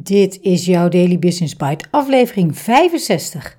Dit is jouw Daily Business Bite, aflevering 65.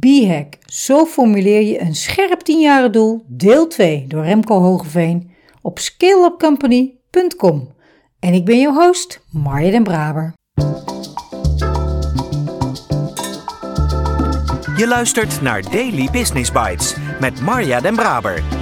B-hack, zo formuleer je een scherp 10 doel, deel 2 door Remco Hogeveen op scaleupcompany.com. En ik ben jouw host, Marja den Braber. Je luistert naar Daily Business Bites met Marja den Braber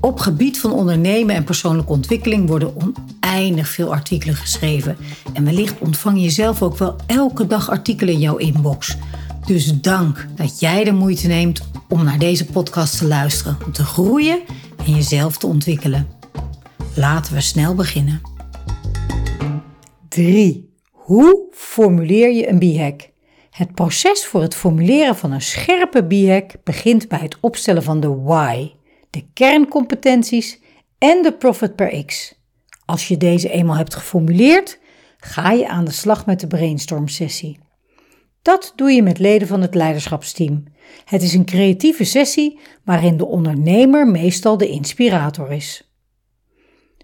Op gebied van ondernemen en persoonlijke ontwikkeling worden oneindig veel artikelen geschreven. En wellicht ontvang je zelf ook wel elke dag artikelen in jouw inbox. Dus dank dat jij de moeite neemt om naar deze podcast te luisteren, om te groeien en jezelf te ontwikkelen. Laten we snel beginnen. 3. Hoe formuleer je een b-hack? Het proces voor het formuleren van een scherpe b-hack begint bij het opstellen van de why de kerncompetenties en de profit per x. Als je deze eenmaal hebt geformuleerd, ga je aan de slag met de brainstorm sessie. Dat doe je met leden van het leiderschapsteam. Het is een creatieve sessie waarin de ondernemer meestal de inspirator is.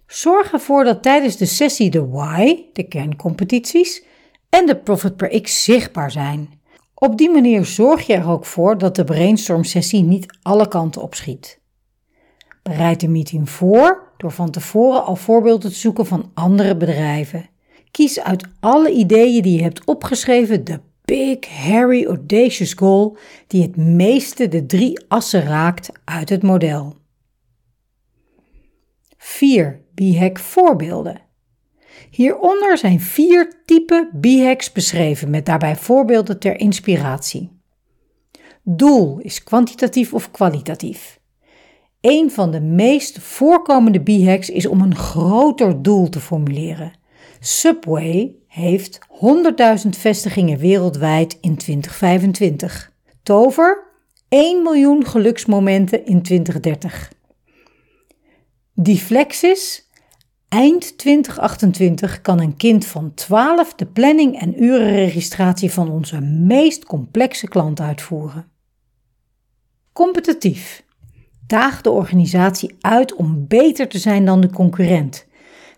Zorg ervoor dat tijdens de sessie de why, de kerncompetities, en de profit per x zichtbaar zijn. Op die manier zorg je er ook voor dat de brainstorm sessie niet alle kanten opschiet. Bereid de meeting voor door van tevoren al voorbeelden te zoeken van andere bedrijven. Kies uit alle ideeën die je hebt opgeschreven de Big, Hairy, Audacious Goal die het meeste de drie assen raakt uit het model. 4. B-hack voorbeelden. Hieronder zijn vier typen B-hacks beschreven met daarbij voorbeelden ter inspiratie. Doel is kwantitatief of kwalitatief. Een van de meest voorkomende b-hacks is om een groter doel te formuleren. Subway heeft 100.000 vestigingen wereldwijd in 2025. Tover 1 miljoen geluksmomenten in 2030. Deflexis Eind 2028 kan een kind van 12 de planning en urenregistratie van onze meest complexe klant uitvoeren. Competitief. Daag de organisatie uit om beter te zijn dan de concurrent.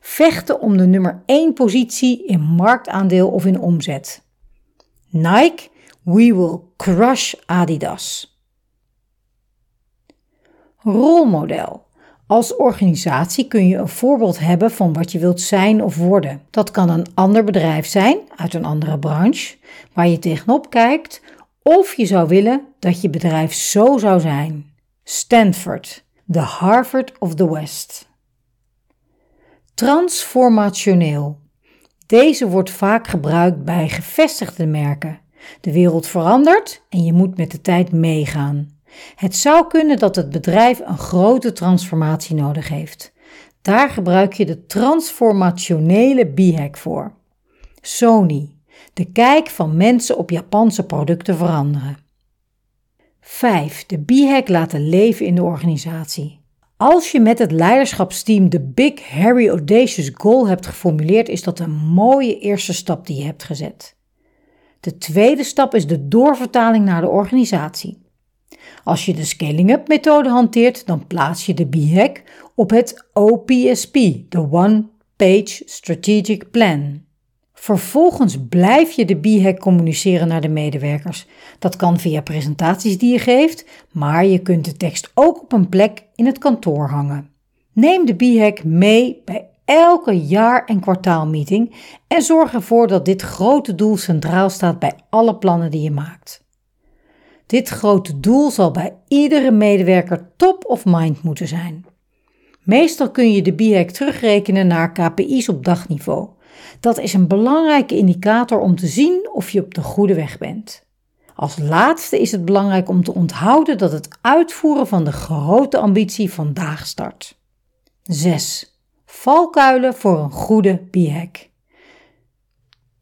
Vechten om de nummer 1 positie in marktaandeel of in omzet. Nike, we will crush Adidas. Rolmodel. Als organisatie kun je een voorbeeld hebben van wat je wilt zijn of worden. Dat kan een ander bedrijf zijn uit een andere branche waar je tegenop kijkt, of je zou willen dat je bedrijf zo zou zijn. Stanford, the Harvard of the West. Transformationeel. Deze wordt vaak gebruikt bij gevestigde merken. De wereld verandert en je moet met de tijd meegaan. Het zou kunnen dat het bedrijf een grote transformatie nodig heeft. Daar gebruik je de transformationele b-hack voor. Sony. De kijk van mensen op Japanse producten veranderen. 5. De B-hack laten leven in de organisatie. Als je met het leiderschapsteam de Big Harry Audacious Goal hebt geformuleerd, is dat een mooie eerste stap die je hebt gezet. De tweede stap is de doorvertaling naar de organisatie. Als je de scaling-up methode hanteert, dan plaats je de B-hack op het OPSP, de One Page Strategic Plan. Vervolgens blijf je de b-hack communiceren naar de medewerkers. Dat kan via presentaties die je geeft, maar je kunt de tekst ook op een plek in het kantoor hangen. Neem de b-hack mee bij elke jaar- en kwartaalmeeting en zorg ervoor dat dit grote doel centraal staat bij alle plannen die je maakt. Dit grote doel zal bij iedere medewerker top of mind moeten zijn. Meestal kun je de b-hack terugrekenen naar KPI's op dagniveau. Dat is een belangrijke indicator om te zien of je op de goede weg bent. Als laatste is het belangrijk om te onthouden dat het uitvoeren van de grote ambitie vandaag start. 6. Valkuilen voor een goede b-hack.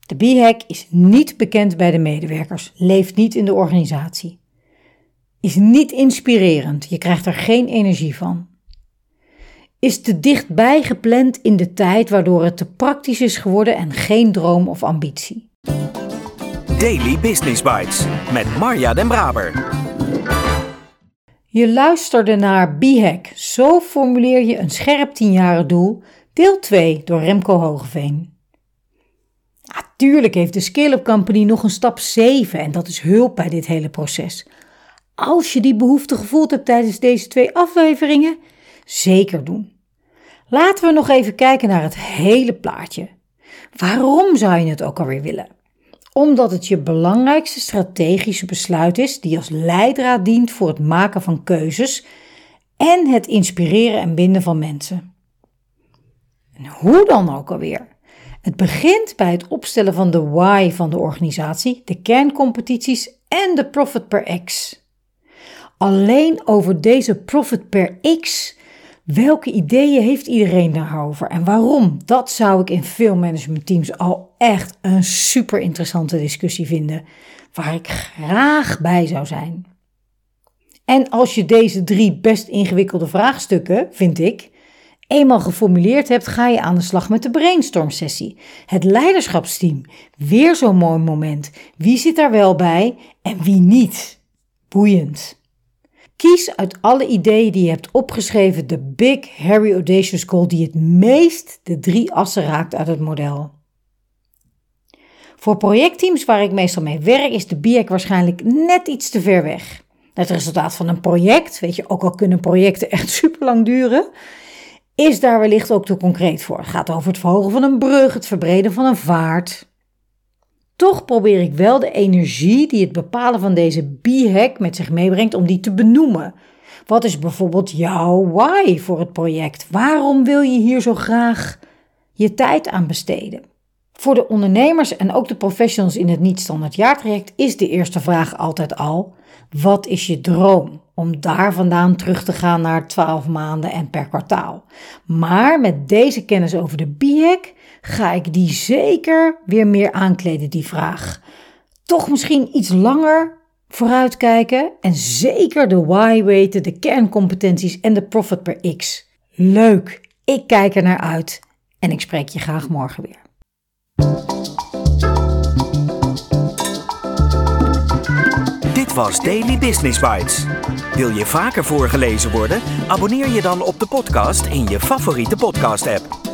De B-hack is niet bekend bij de medewerkers, leeft niet in de organisatie. Is niet inspirerend, je krijgt er geen energie van. Is te dichtbij gepland in de tijd waardoor het te praktisch is geworden en geen droom of ambitie. Daily Business Bites met Marja Den Braber. Je luisterde naar B-hack. Zo formuleer je een scherp tienjaren doel. Deel 2 door Remco Hogeveen. Natuurlijk heeft de Scale-up Company nog een stap 7 en dat is hulp bij dit hele proces. Als je die behoefte gevoeld hebt tijdens deze twee afleveringen, zeker doen. Laten we nog even kijken naar het hele plaatje. Waarom zou je het ook alweer willen? Omdat het je belangrijkste strategische besluit is die als leidraad dient voor het maken van keuzes en het inspireren en binden van mensen. En hoe dan ook alweer? Het begint bij het opstellen van de why van de organisatie, de kerncompetities en de profit per x. Alleen over deze profit per x, welke ideeën heeft iedereen daarover en waarom? Dat zou ik in veel managementteams al echt een super interessante discussie vinden, waar ik graag bij zou zijn. En als je deze drie best ingewikkelde vraagstukken, vind ik, eenmaal geformuleerd hebt, ga je aan de slag met de brainstorm sessie. Het leiderschapsteam. Weer zo'n mooi moment. Wie zit daar wel bij en wie niet? Boeiend. Kies uit alle ideeën die je hebt opgeschreven de Big Harry Audacious Goal die het meest de drie assen raakt uit het model. Voor projectteams waar ik meestal mee werk is de BIEC waarschijnlijk net iets te ver weg. Het resultaat van een project, weet je, ook al kunnen projecten echt super lang duren, is daar wellicht ook te concreet voor. Het gaat over het verhogen van een brug, het verbreden van een vaart. Toch probeer ik wel de energie die het bepalen van deze B-hack met zich meebrengt om die te benoemen. Wat is bijvoorbeeld jouw why voor het project? Waarom wil je hier zo graag je tijd aan besteden? Voor de ondernemers en ook de professionals in het niet-standaard jaartraject is de eerste vraag altijd al: wat is je droom? Om daar vandaan terug te gaan naar 12 maanden en per kwartaal. Maar met deze kennis over de BIEC ga ik die zeker weer meer aankleden, die vraag. Toch misschien iets langer vooruitkijken en zeker de why weten, de kerncompetenties en de profit per x. Leuk, ik kijk er naar uit en ik spreek je graag morgen weer. Dit was Daily Business Bites. Wil je vaker voorgelezen worden? Abonneer je dan op de podcast in je favoriete podcast-app.